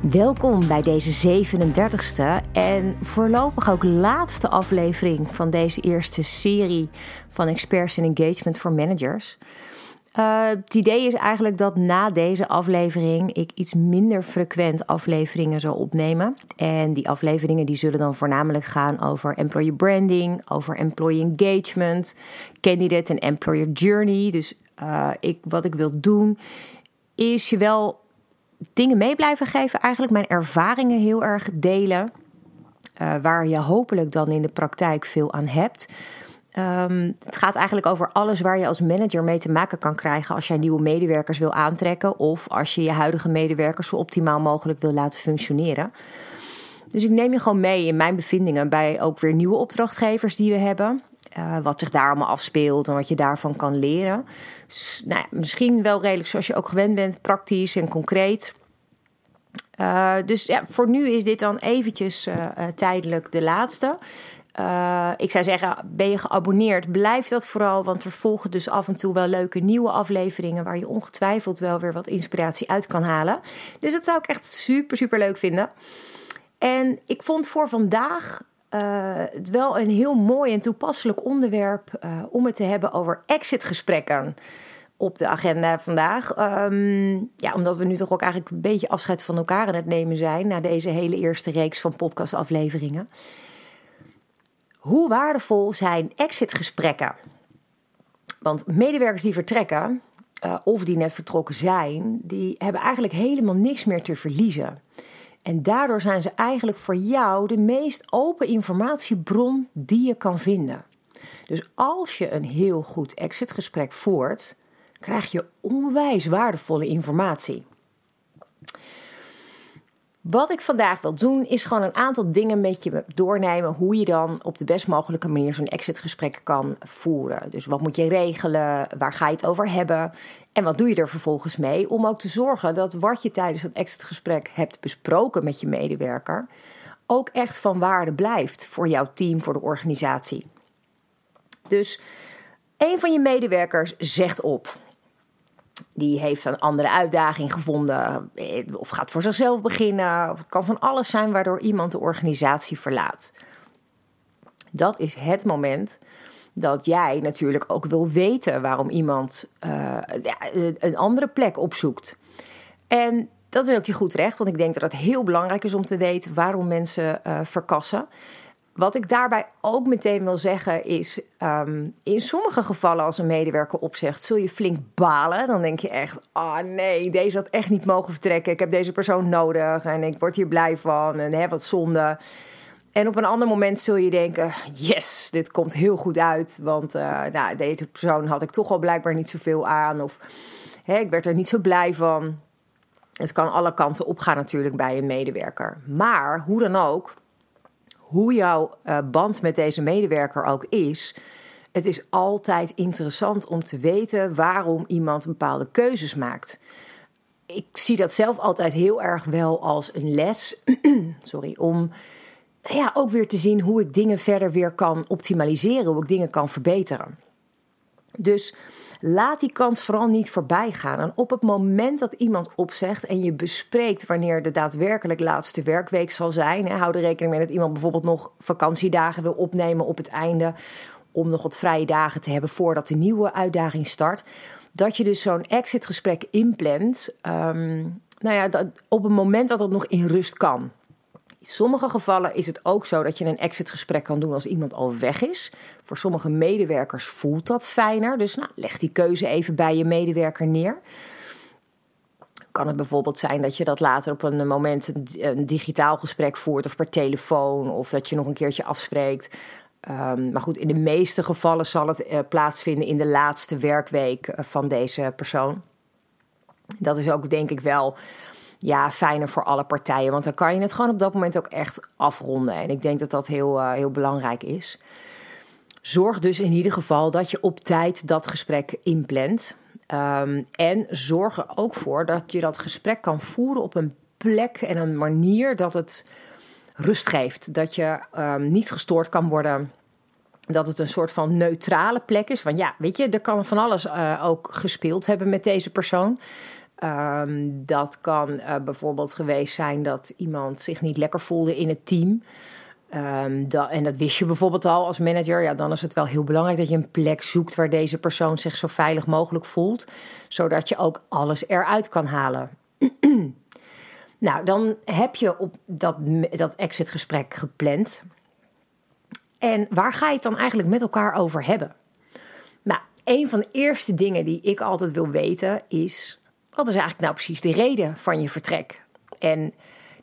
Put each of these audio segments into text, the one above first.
Welkom bij deze 37ste en voorlopig ook laatste aflevering van deze eerste serie van Experts in Engagement voor Managers. Uh, het idee is eigenlijk dat na deze aflevering ik iets minder frequent afleveringen zal opnemen. En die afleveringen die zullen dan voornamelijk gaan over employer branding, over employee engagement, candidate en employer journey. Dus uh, ik, wat ik wil doen is je wel dingen mee blijven geven. Eigenlijk mijn ervaringen heel erg delen. Uh, waar je hopelijk dan in de praktijk veel aan hebt. Um, het gaat eigenlijk over alles waar je als manager mee te maken kan krijgen als jij nieuwe medewerkers wil aantrekken of als je je huidige medewerkers zo optimaal mogelijk wil laten functioneren. Dus ik neem je gewoon mee in mijn bevindingen bij ook weer nieuwe opdrachtgevers die we hebben. Uh, wat zich daar allemaal afspeelt en wat je daarvan kan leren. Nou ja, misschien wel redelijk zoals je ook gewend bent, praktisch en concreet. Uh, dus ja, voor nu is dit dan eventjes uh, tijdelijk de laatste. Ik zou zeggen, ben je geabonneerd? Blijf dat vooral, want er volgen dus af en toe wel leuke nieuwe afleveringen waar je ongetwijfeld wel weer wat inspiratie uit kan halen. Dus dat zou ik echt super, super leuk vinden. En ik vond voor vandaag uh, het wel een heel mooi en toepasselijk onderwerp uh, om het te hebben over exitgesprekken op de agenda vandaag. Um, ja, omdat we nu toch ook eigenlijk een beetje afscheid van elkaar aan het nemen zijn na deze hele eerste reeks van podcastafleveringen. Hoe waardevol zijn exitgesprekken? Want medewerkers die vertrekken, uh, of die net vertrokken zijn, die hebben eigenlijk helemaal niks meer te verliezen. En daardoor zijn ze eigenlijk voor jou de meest open informatiebron die je kan vinden. Dus als je een heel goed exitgesprek voert, krijg je onwijs waardevolle informatie. Wat ik vandaag wil doen, is gewoon een aantal dingen met je doornemen. Hoe je dan op de best mogelijke manier zo'n exitgesprek kan voeren. Dus wat moet je regelen? Waar ga je het over hebben? En wat doe je er vervolgens mee? Om ook te zorgen dat wat je tijdens dat exitgesprek hebt besproken met je medewerker. ook echt van waarde blijft voor jouw team, voor de organisatie. Dus een van je medewerkers zegt op. Die heeft een andere uitdaging gevonden, eh, of gaat voor zichzelf beginnen. Of het kan van alles zijn waardoor iemand de organisatie verlaat. Dat is het moment dat jij natuurlijk ook wil weten waarom iemand uh, een andere plek opzoekt. En dat is ook je goed recht, want ik denk dat het heel belangrijk is om te weten waarom mensen uh, verkassen. Wat ik daarbij ook meteen wil zeggen is, um, in sommige gevallen als een medewerker opzegt, zul je flink balen. Dan denk je echt, ah oh nee, deze had echt niet mogen vertrekken. Ik heb deze persoon nodig en ik word hier blij van en hè, wat zonde. En op een ander moment zul je denken, yes, dit komt heel goed uit. Want uh, nou, deze persoon had ik toch al blijkbaar niet zoveel aan. Of hè, ik werd er niet zo blij van. Het kan alle kanten opgaan natuurlijk bij een medewerker. Maar hoe dan ook, hoe jouw uh, band met deze medewerker ook is, het is altijd interessant om te weten waarom iemand bepaalde keuzes maakt. Ik zie dat zelf altijd heel erg wel als een les. Sorry, om nou ja, ook weer te zien hoe ik dingen verder weer kan optimaliseren, hoe ik dingen kan verbeteren. Dus Laat die kans vooral niet voorbij gaan. En op het moment dat iemand opzegt en je bespreekt wanneer de daadwerkelijk laatste werkweek zal zijn, hè, hou er rekening mee dat iemand bijvoorbeeld nog vakantiedagen wil opnemen op het einde, om nog wat vrije dagen te hebben voordat de nieuwe uitdaging start. Dat je dus zo'n exitgesprek inplant. Um, nou ja, dat, op het moment dat het nog in rust kan. Sommige gevallen is het ook zo dat je een exitgesprek kan doen als iemand al weg is. Voor sommige medewerkers voelt dat fijner. Dus nou, leg die keuze even bij je medewerker neer. Kan het bijvoorbeeld zijn dat je dat later op een moment een, digitaal gesprek voert of per telefoon of dat je nog een keertje afspreekt. Um, maar goed, in de meeste gevallen zal het uh, plaatsvinden in de laatste werkweek uh, van deze persoon. Dat is ook denk ik wel ja, fijner voor alle partijen. Want dan kan je het gewoon op dat moment ook echt afronden. En ik denk dat dat heel, uh, heel belangrijk is. zorg dus in ieder geval dat je op tijd dat gesprek inplant. Um, en zorg er ook voor dat je dat gesprek kan voeren op een plek en een manier dat het rust geeft. Dat je um, niet gestoord kan worden. Dat het een soort van neutrale plek is. Want ja, weet je, er kan van alles uh, ook gespeeld hebben met deze persoon. Um, dat kan uh, bijvoorbeeld geweest zijn dat iemand zich niet lekker voelde in het team. Dat, en dat wist je bijvoorbeeld al als manager. Ja, dan is het wel heel belangrijk dat je een plek zoekt waar deze persoon zich zo veilig mogelijk voelt. Zodat je ook alles eruit kan halen. nou, dan heb je op dat, dat exitgesprek gepland. En waar ga je het dan eigenlijk met elkaar over hebben? Nou, een van de eerste dingen die ik altijd wil weten is: wat is eigenlijk nou precies de reden van je vertrek? En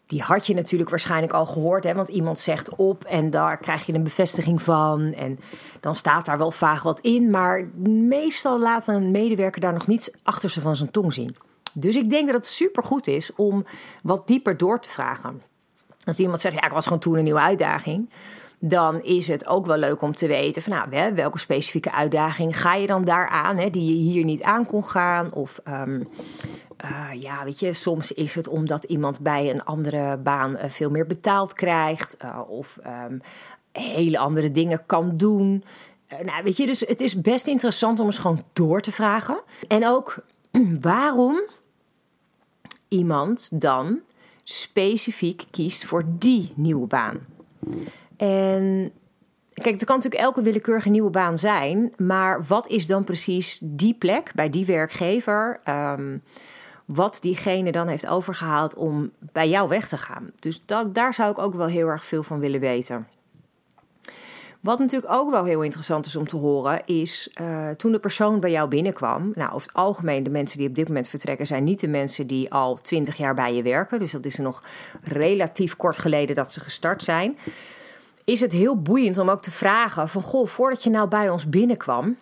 die had je natuurlijk waarschijnlijk al gehoord, hè? want iemand zegt op en daar krijg je een bevestiging van. En dan staat daar wel vaag wat in, maar meestal laat een medewerker daar nog niets achter ze van zijn tong zien. Dus ik denk dat het supergoed is om wat dieper door te vragen. Als iemand zegt, ja, ik was gewoon toen een nieuwe uitdaging dan is het ook wel leuk om te weten van nou, welke specifieke uitdaging ga je dan daar aan, hè, die je hier niet aan kon gaan. Of um, uh, ja, weet je, soms is het omdat iemand bij een andere baan uh, veel meer betaald krijgt. Uh, of um, hele andere dingen kan doen. nou, weet je, dus het is best interessant om eens gewoon door te vragen. En ook waarom iemand dan specifiek kiest voor die nieuwe baan. En kijk, het kan natuurlijk elke willekeurige nieuwe baan zijn, maar wat is dan precies die plek bij die werkgever? Um, wat diegene dan heeft overgehaald om bij jou weg te gaan. Dus dat, daar zou ik ook wel heel erg veel van willen weten. Wat natuurlijk ook wel heel interessant is om te horen, is uh, toen de persoon bij jou binnenkwam. Nou, over het algemeen, de mensen die op dit moment vertrekken, zijn niet de mensen die al twintig jaar bij je werken. Dus dat is er nog relatief kort geleden dat ze gestart zijn. Is het heel boeiend om ook te vragen: van goh, voordat je nou bij ons binnenkwam,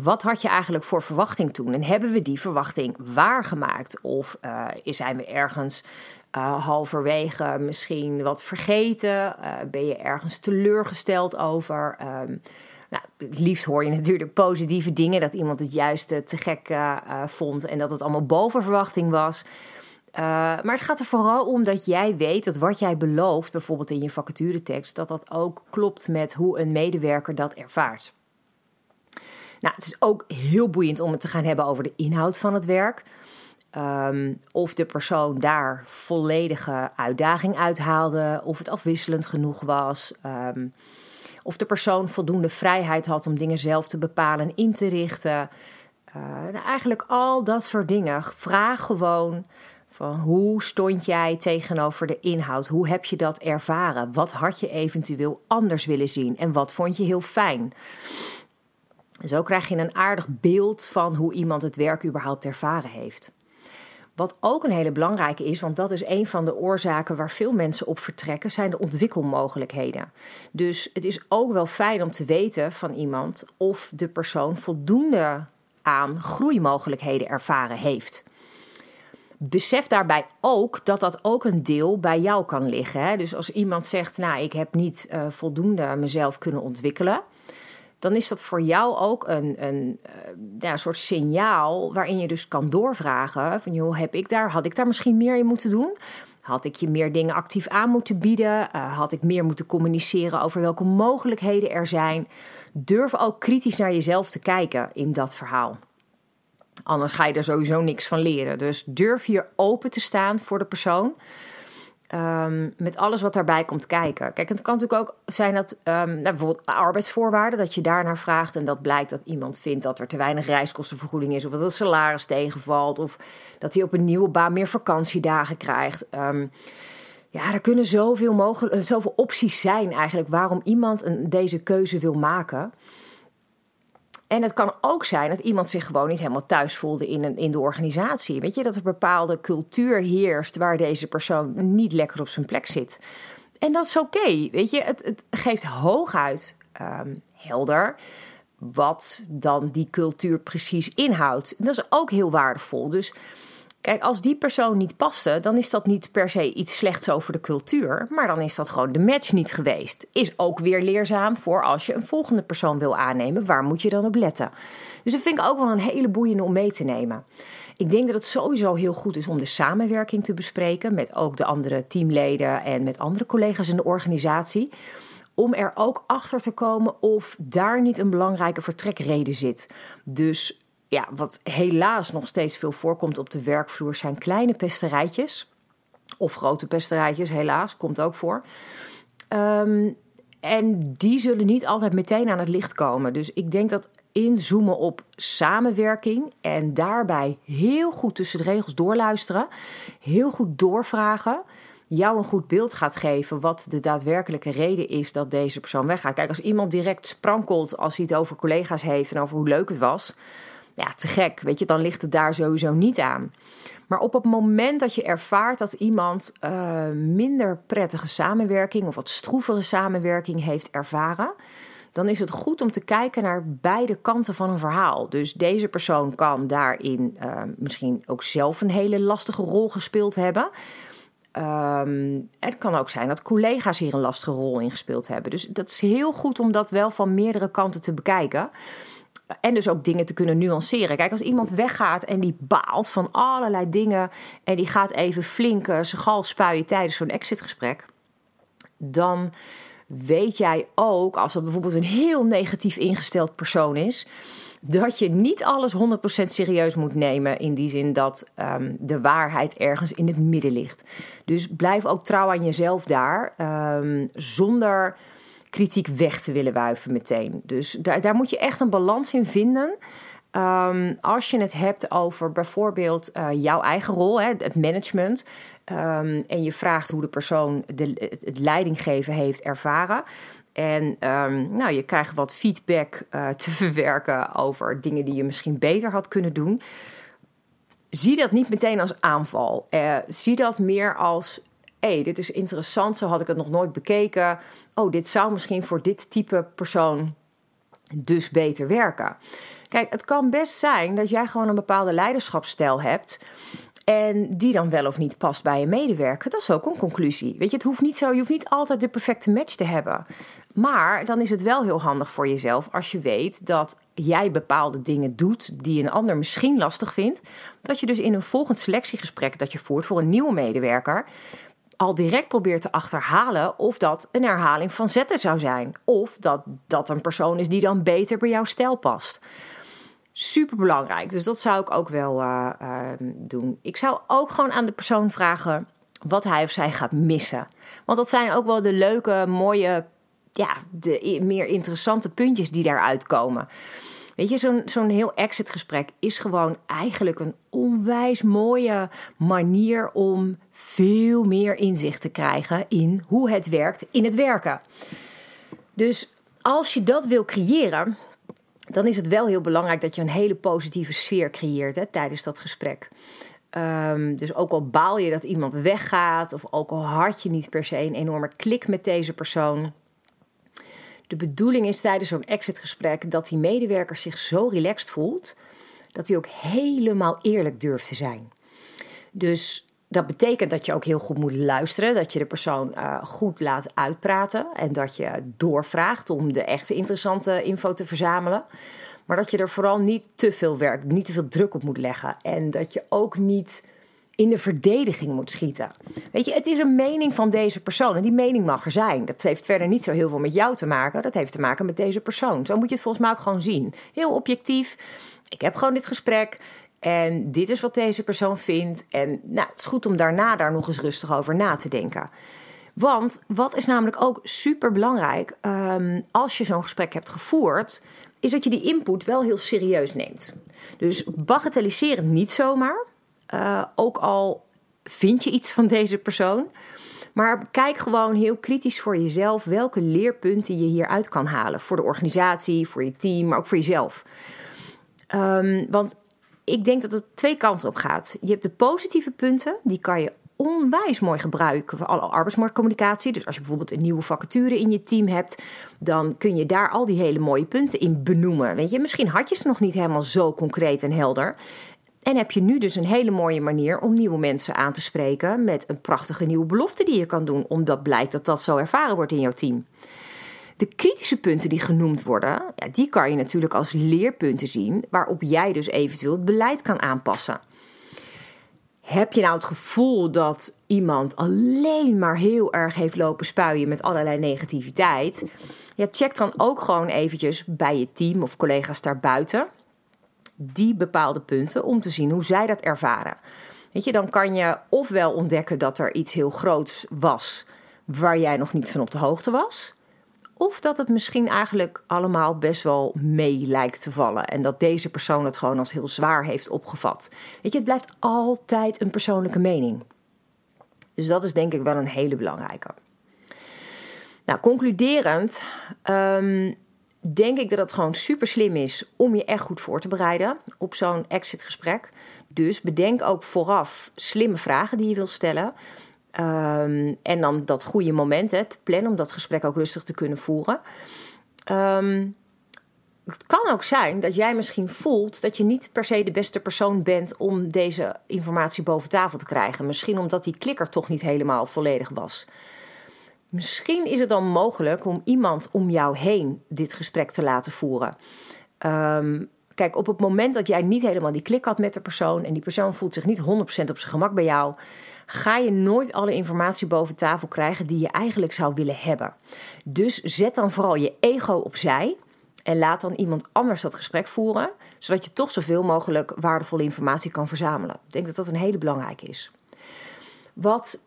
wat had je eigenlijk voor verwachting toen? En hebben we die verwachting waargemaakt? Of uh, zijn we ergens uh, halverwege misschien wat vergeten? Uh, ben je ergens teleurgesteld over? Um, nou, het liefst hoor je natuurlijk positieve dingen. Dat iemand het juist te gek vond en dat het allemaal boven verwachting was. Maar het gaat er vooral om dat jij weet dat wat jij belooft, bijvoorbeeld in je vacaturetekst, dat dat ook klopt met hoe een medewerker dat ervaart. Nou, het is ook heel boeiend om het te gaan hebben over de inhoud van het werk. Um, of de persoon daar volledige uitdaging uithaalde, of het afwisselend genoeg was. Um, of de persoon voldoende vrijheid had om dingen zelf te bepalen en in te richten. Uh, nou, eigenlijk al dat soort dingen. Vraag gewoon van hoe stond jij tegenover de inhoud? Hoe heb je dat ervaren? Wat had je eventueel anders willen zien? En wat vond je heel fijn? Zo krijg je een aardig beeld van hoe iemand het werk überhaupt ervaren heeft. Wat ook een hele belangrijke is, want dat is een van de oorzaken waar veel mensen op vertrekken, zijn de ontwikkelmogelijkheden. Dus het is ook wel fijn om te weten van iemand of de persoon voldoende aan groeimogelijkheden ervaren heeft. Besef daarbij ook dat dat ook een deel bij jou kan liggen. Hè? Dus als iemand zegt, nou ik heb niet uh, voldoende mezelf kunnen ontwikkelen, dan is dat voor jou ook een, een, eh, ja, soort signaal waarin je dus kan doorvragen van joh, heb ik daar, had ik daar misschien meer in moeten doen? Had ik je meer dingen actief aan moeten bieden? Uh, had ik meer moeten communiceren over welke mogelijkheden er zijn? Durf ook kritisch naar jezelf te kijken in dat verhaal. Anders ga je er sowieso niks van leren. Dus durf hier open te staan voor de persoon. Um, met alles wat daarbij komt kijken. Kijk, het kan natuurlijk ook zijn dat um, nou, bijvoorbeeld arbeidsvoorwaarden, dat je daarnaar vraagt en dat blijkt dat iemand vindt dat er te weinig reiskostenvergoeding is, of dat het salaris tegenvalt, of dat hij op een nieuwe baan meer vakantiedagen krijgt. Um, ja, er kunnen zoveel, mogelijk, zoveel opties zijn eigenlijk waarom iemand een, deze keuze wil maken. En het kan ook zijn dat iemand zich gewoon niet helemaal thuis voelde in, een, in de organisatie. Weet je, dat er bepaalde cultuur heerst waar deze persoon niet lekker op zijn plek zit. En dat is oké, weet je. Het, het geeft hooguit um, helder wat dan die cultuur precies inhoudt. Dat is ook heel waardevol. Dus Kijk, als die persoon niet paste, dan is dat niet per se iets slechts over de cultuur, maar dan is dat gewoon de match niet geweest. Is ook weer leerzaam voor als je een volgende persoon wil aannemen, waar moet je dan op letten? Dus dat vind ik ook wel een hele boeiende om mee te nemen. Ik denk dat het sowieso heel goed is om de samenwerking te bespreken met ook de andere teamleden en met andere collega's in de organisatie. Om er ook achter te komen of daar niet een belangrijke vertrekreden zit. Dus ja, wat helaas nog steeds veel voorkomt op de werkvloer zijn kleine pesterijtjes. Of grote pesterijtjes, helaas, komt ook voor. Ehm, en die zullen niet altijd meteen aan het licht komen. Dus ik denk dat inzoomen op samenwerking en daarbij heel goed tussen de regels doorluisteren, heel goed doorvragen, jou een goed beeld gaat geven wat de daadwerkelijke reden is dat deze persoon weggaat. Kijk, als iemand direct sprankelt als hij het over collega's heeft en over hoe leuk het was, ja, te gek, weet je, dan ligt het daar sowieso niet aan. Maar op het moment dat je ervaart dat iemand uh, minder prettige samenwerking of wat stroevere samenwerking heeft ervaren, dan is het goed om te kijken naar beide kanten van een verhaal. Dus deze persoon kan daarin uh, misschien ook zelf een hele lastige rol gespeeld hebben. Um, het kan ook zijn dat collega's hier een lastige rol in gespeeld hebben. Dus dat is heel goed om dat wel van meerdere kanten te bekijken. En dus ook dingen te kunnen nuanceren. Kijk, als iemand weggaat en die baalt van allerlei dingen. en die gaat even flink zijn gal spuien tijdens zo'n exitgesprek. dan weet jij ook, als dat bijvoorbeeld een heel negatief ingesteld persoon is. dat je niet alles 100% serieus moet nemen. In die zin dat um, de waarheid ergens in het midden ligt. Dus blijf ook trouw aan jezelf daar. Um, zonder kritiek weg te willen wuiven meteen. Dus daar, daar moet je echt een balans in vinden. Um, als je het hebt over bijvoorbeeld uh, jouw eigen rol, hè, het management. Um, en je vraagt hoe de persoon de, het leidinggeven heeft ervaren. En um, nou, je krijgt wat feedback uh, te verwerken over dingen die je misschien beter had kunnen doen. Zie dat niet meteen als aanval. Uh, zie dat meer als hey, dit is interessant, zo had ik het nog nooit bekeken. Oh, dit zou misschien voor dit type persoon dus beter werken. Kijk, het kan best zijn dat jij gewoon een bepaalde leiderschapsstijl hebt. En die dan wel of niet past bij je medewerker. Dat is ook een conclusie. Weet je, het hoeft niet zo, je hoeft niet altijd de perfecte match te hebben. Maar dan is het wel heel handig voor jezelf als je weet dat jij bepaalde dingen doet die een ander misschien lastig vindt. Dat je dus in een volgend selectiegesprek dat je voert voor een nieuwe medewerker al direct probeert te achterhalen of dat een herhaling van zetten zou zijn. Of dat dat een persoon is die dan beter bij jouw stijl past. Super belangrijk. Dus dat zou ik ook wel uh, uh, doen. Ik zou ook gewoon aan de persoon vragen wat hij of zij gaat missen. Want dat zijn ook wel de leuke, mooie, ja, de meer interessante puntjes die daaruit komen. Weet je, zo'n zo'n heel exitgesprek is gewoon eigenlijk een onwijs mooie manier om veel meer inzicht te krijgen in hoe het werkt in het werken. Dus als je dat wil creëren, dan is het wel heel belangrijk dat je een hele positieve sfeer creëert hè, tijdens dat gesprek. Um, dus ook al baal je dat iemand weggaat, of ook al had je niet per se een enorme klik met deze persoon, de bedoeling is tijdens zo'n exitgesprek dat die medewerker zich zo relaxed voelt dat hij ook helemaal eerlijk durft te zijn. Dus dat betekent dat je ook heel goed moet luisteren, dat je de persoon uh, goed laat uitpraten en dat je doorvraagt om de echte interessante info te verzamelen. Maar dat je er vooral niet te veel werk, niet te veel druk op moet leggen. En dat je ook niet in de verdediging moet schieten. Weet je, het is een mening van deze persoon en die mening mag er zijn. Dat heeft verder niet zo heel veel met jou te maken. Dat heeft te maken met deze persoon. Zo moet je het volgens mij ook gewoon zien. Heel objectief. Ik heb gewoon dit gesprek. En dit is wat deze persoon vindt. En nou, het is goed om daarna daar nog eens rustig over na te denken. Want wat is namelijk ook super belangrijk um, als je zo'n gesprek hebt gevoerd, is dat je die input wel heel serieus neemt. Dus bagatelliseer het niet zomaar. Uh, ook al vind je iets van deze persoon. Maar kijk gewoon heel kritisch voor jezelf welke leerpunten je hieruit kan halen. Voor de organisatie, voor je team, maar ook voor jezelf. Um, want ik denk dat het twee kanten op gaat. Je hebt de positieve punten, die kan je onwijs mooi gebruiken voor alle arbeidsmarktcommunicatie. Dus als je bijvoorbeeld een nieuwe vacature in je team hebt, dan kun je daar al die hele mooie punten in benoemen. Weet je, misschien had je ze nog niet helemaal zo concreet en helder. En heb je nu dus een hele mooie manier om nieuwe mensen aan te spreken met een prachtige nieuwe belofte die je kan doen, omdat blijkt dat dat zo ervaren wordt in jouw team. De kritische punten die genoemd worden, ja, die kan je natuurlijk als leerpunten zien waarop jij dus eventueel het beleid kan aanpassen. Heb je nou het gevoel dat iemand alleen maar heel erg heeft lopen spuien met allerlei negativiteit? Ja, check dan ook gewoon eventjes bij je team of collega's daarbuiten die bepaalde punten om te zien hoe zij dat ervaren. Weet je, dan kan je ofwel ontdekken dat er iets heel groots was waar jij nog niet van op de hoogte was. Of dat het misschien eigenlijk allemaal best wel mee lijkt te vallen. En dat deze persoon het gewoon als heel zwaar heeft opgevat. Weet je, het blijft altijd een persoonlijke mening. Dus dat is denk ik wel een hele belangrijke. Nou, concluderend um, denk ik dat het gewoon super slim is om je echt goed voor te bereiden op zo'n exitgesprek. Dus bedenk ook vooraf slimme vragen die je wilt stellen. Ehm, en dan dat goede moment hè, te plannen om dat gesprek ook rustig te kunnen voeren. Um, het kan ook zijn dat jij misschien voelt dat je niet per se de beste persoon bent om deze informatie boven tafel te krijgen. Misschien omdat die klikker toch niet helemaal volledig was. Misschien is het dan mogelijk om iemand om jou heen dit gesprek te laten voeren. Ehm, kijk, op het moment dat jij niet helemaal die klik had met de persoon en die persoon voelt zich niet 100% op zijn gemak bij jou, ga je nooit alle informatie boven tafel krijgen die je eigenlijk zou willen hebben. Dus zet dan vooral je ego opzij en laat dan iemand anders dat gesprek voeren, zodat je toch zoveel mogelijk waardevolle informatie kan verzamelen. Ik denk dat dat een hele belangrijke is. Wat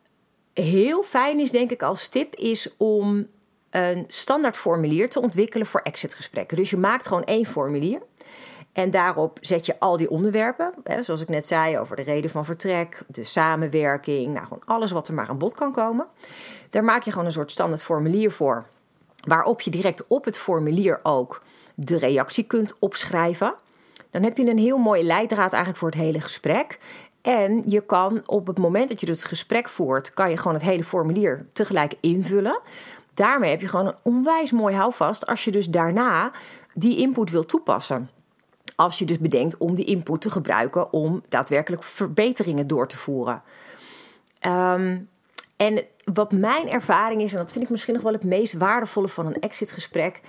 heel fijn is, denk ik, als tip, is om een standaard formulier te ontwikkelen voor exitgesprekken. Dus je maakt gewoon één formulier. En daarop zet je al die onderwerpen, hè, zoals ik net zei, over de reden van vertrek, de samenwerking, nou gewoon alles wat er maar aan bod kan komen. Daar maak je gewoon een soort standaard formulier voor, waarop je direct op het formulier ook de reactie kunt opschrijven. Dan heb je een heel mooie leidraad eigenlijk voor het hele gesprek. En je kan op het moment dat je het gesprek voert, kan je gewoon het hele formulier tegelijk invullen. Daarmee heb je gewoon een onwijs mooi houvast als je dus daarna die input wil toepassen. Als je dus bedenkt om die input te gebruiken om daadwerkelijk verbeteringen door te voeren. Um, en wat mijn ervaring is, en dat vind ik misschien nog wel het meest waardevolle van een exitgesprek,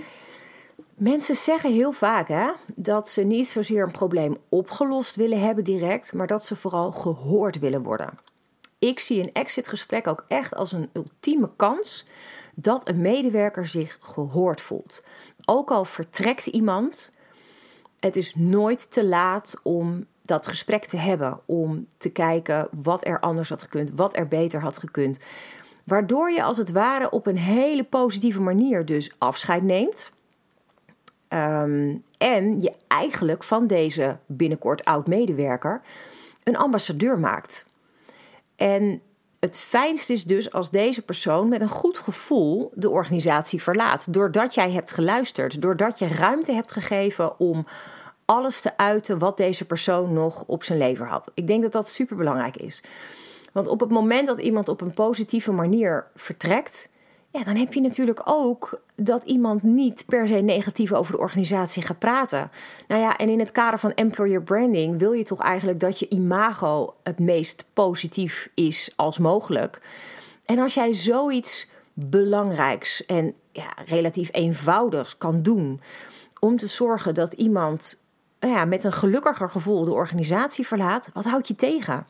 Mensen zeggen heel vaak hè, dat ze niet zozeer een probleem opgelost willen hebben direct, maar dat ze vooral gehoord willen worden. Ik zie een exitgesprek ook echt als een ultieme kans dat een medewerker zich gehoord voelt. Ook al vertrekt iemand, het is nooit te laat om dat gesprek te hebben, om te kijken wat er anders had gekund, wat er beter had gekund. Waardoor je als het ware op een hele positieve manier dus afscheid neemt Ehm, en je eigenlijk van deze binnenkort oud-medewerker een ambassadeur maakt. En het fijnst is dus als deze persoon met een goed gevoel de organisatie verlaat. Doordat jij hebt geluisterd, doordat je ruimte hebt gegeven om alles te uiten wat deze persoon nog op zijn lever had. Ik denk dat dat super belangrijk is. Want op het moment dat iemand op een positieve manier vertrekt, ja, dan heb je natuurlijk ook dat iemand niet per se negatief over de organisatie gaat praten. Nou ja, en in het kader van employer branding wil je toch eigenlijk dat je imago het meest positief is als mogelijk. En als jij zoiets belangrijks en ja, relatief eenvoudigs kan doen om te zorgen dat iemand ja, met een gelukkiger gevoel de organisatie verlaat, wat houdt je tegen?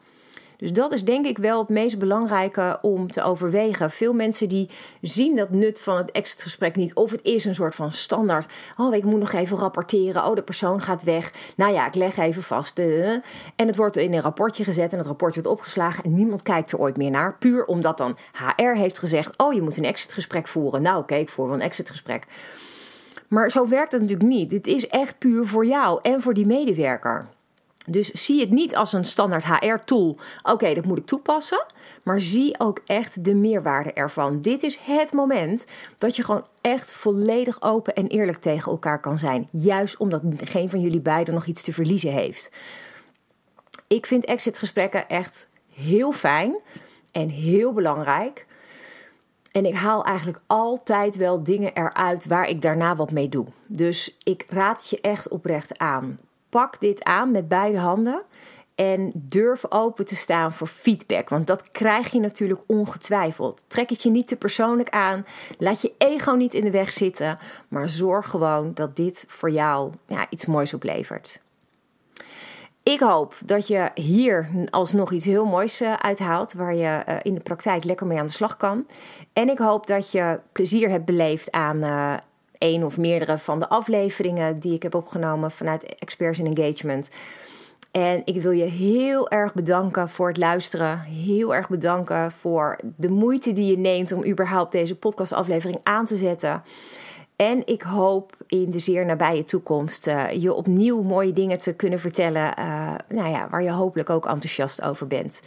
Dus dat is denk ik wel het meest belangrijke om te overwegen. Veel mensen die zien dat nut van het exitgesprek niet. Of het is een soort van standaard. Oh, ik moet nog even rapporteren. Oh, de persoon gaat weg. Nou ja, ik leg even vast. en het wordt in een rapportje gezet en het rapportje wordt opgeslagen. En niemand kijkt er ooit meer naar. Puur omdat dan HR heeft gezegd: Oh, je moet een exitgesprek voeren. Nou, oké, ik voer wel een exitgesprek. Maar zo werkt het natuurlijk niet. Dit is echt puur voor jou en voor die medewerker. Dus zie het niet als een standaard HR-tool. Oké, dat moet ik toepassen. Maar zie ook echt de meerwaarde ervan. Dit is het moment dat je gewoon echt volledig open en eerlijk tegen elkaar kan zijn. Juist omdat geen van jullie beiden nog iets te verliezen heeft. Ik vind exitgesprekken echt heel fijn en heel belangrijk. En ik haal eigenlijk altijd wel dingen eruit waar ik daarna wat mee doe. Dus ik raad je echt oprecht aan pak dit aan met beide handen. En durf open te staan voor feedback, want dat krijg je natuurlijk ongetwijfeld. Trek het je niet te persoonlijk aan, laat je ego niet in de weg zitten, maar zorg gewoon dat dit voor jou ja, iets moois oplevert. Ik hoop dat je hier alsnog iets heel moois uh, uithaalt, waar je uh, in de praktijk lekker mee aan de slag kan. En ik hoop dat je plezier hebt beleefd aan uh, één of meerdere van de afleveringen die ik heb opgenomen vanuit Experts in Engagement. En ik wil je heel erg bedanken voor het luisteren. Heel erg bedanken voor de moeite die je neemt om überhaupt deze podcastaflevering aan te zetten. En ik hoop in de zeer nabije toekomst uh, je opnieuw mooie dingen te kunnen vertellen. Uh, nou ja, waar je hopelijk ook enthousiast over bent.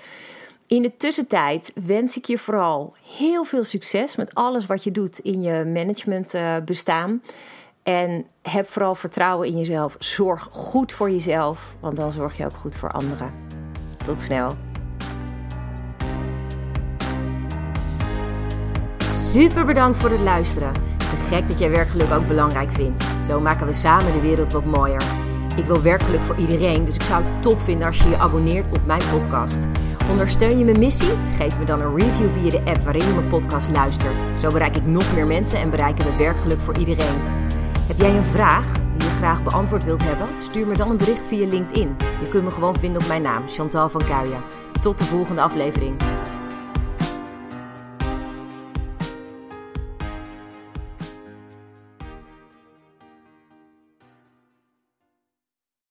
In de tussentijd wens ik je vooral heel veel succes met alles wat je doet in je management uh, bestaan. En heb vooral vertrouwen in jezelf. Zorg goed voor jezelf, want dan zorg je ook goed voor anderen. Tot snel. Super bedankt voor het luisteren. Te gek dat jij werkgeluk ook belangrijk vindt. Zo maken we samen de wereld wat mooier. Ik wil werkgeluk voor iedereen, dus ik zou het top vinden als je je abonneert op mijn podcast. Ondersteun je mijn missie? Geef me dan een review via de app waarin je mijn podcast luistert. Zo bereik ik nog meer mensen en bereiken we werkgeluk voor iedereen. Heb jij een vraag die je graag beantwoord wilt hebben? Stuur me dan een bericht via LinkedIn. Je kunt me gewoon vinden op mijn naam, Chantal van Kuijen. Tot de volgende aflevering.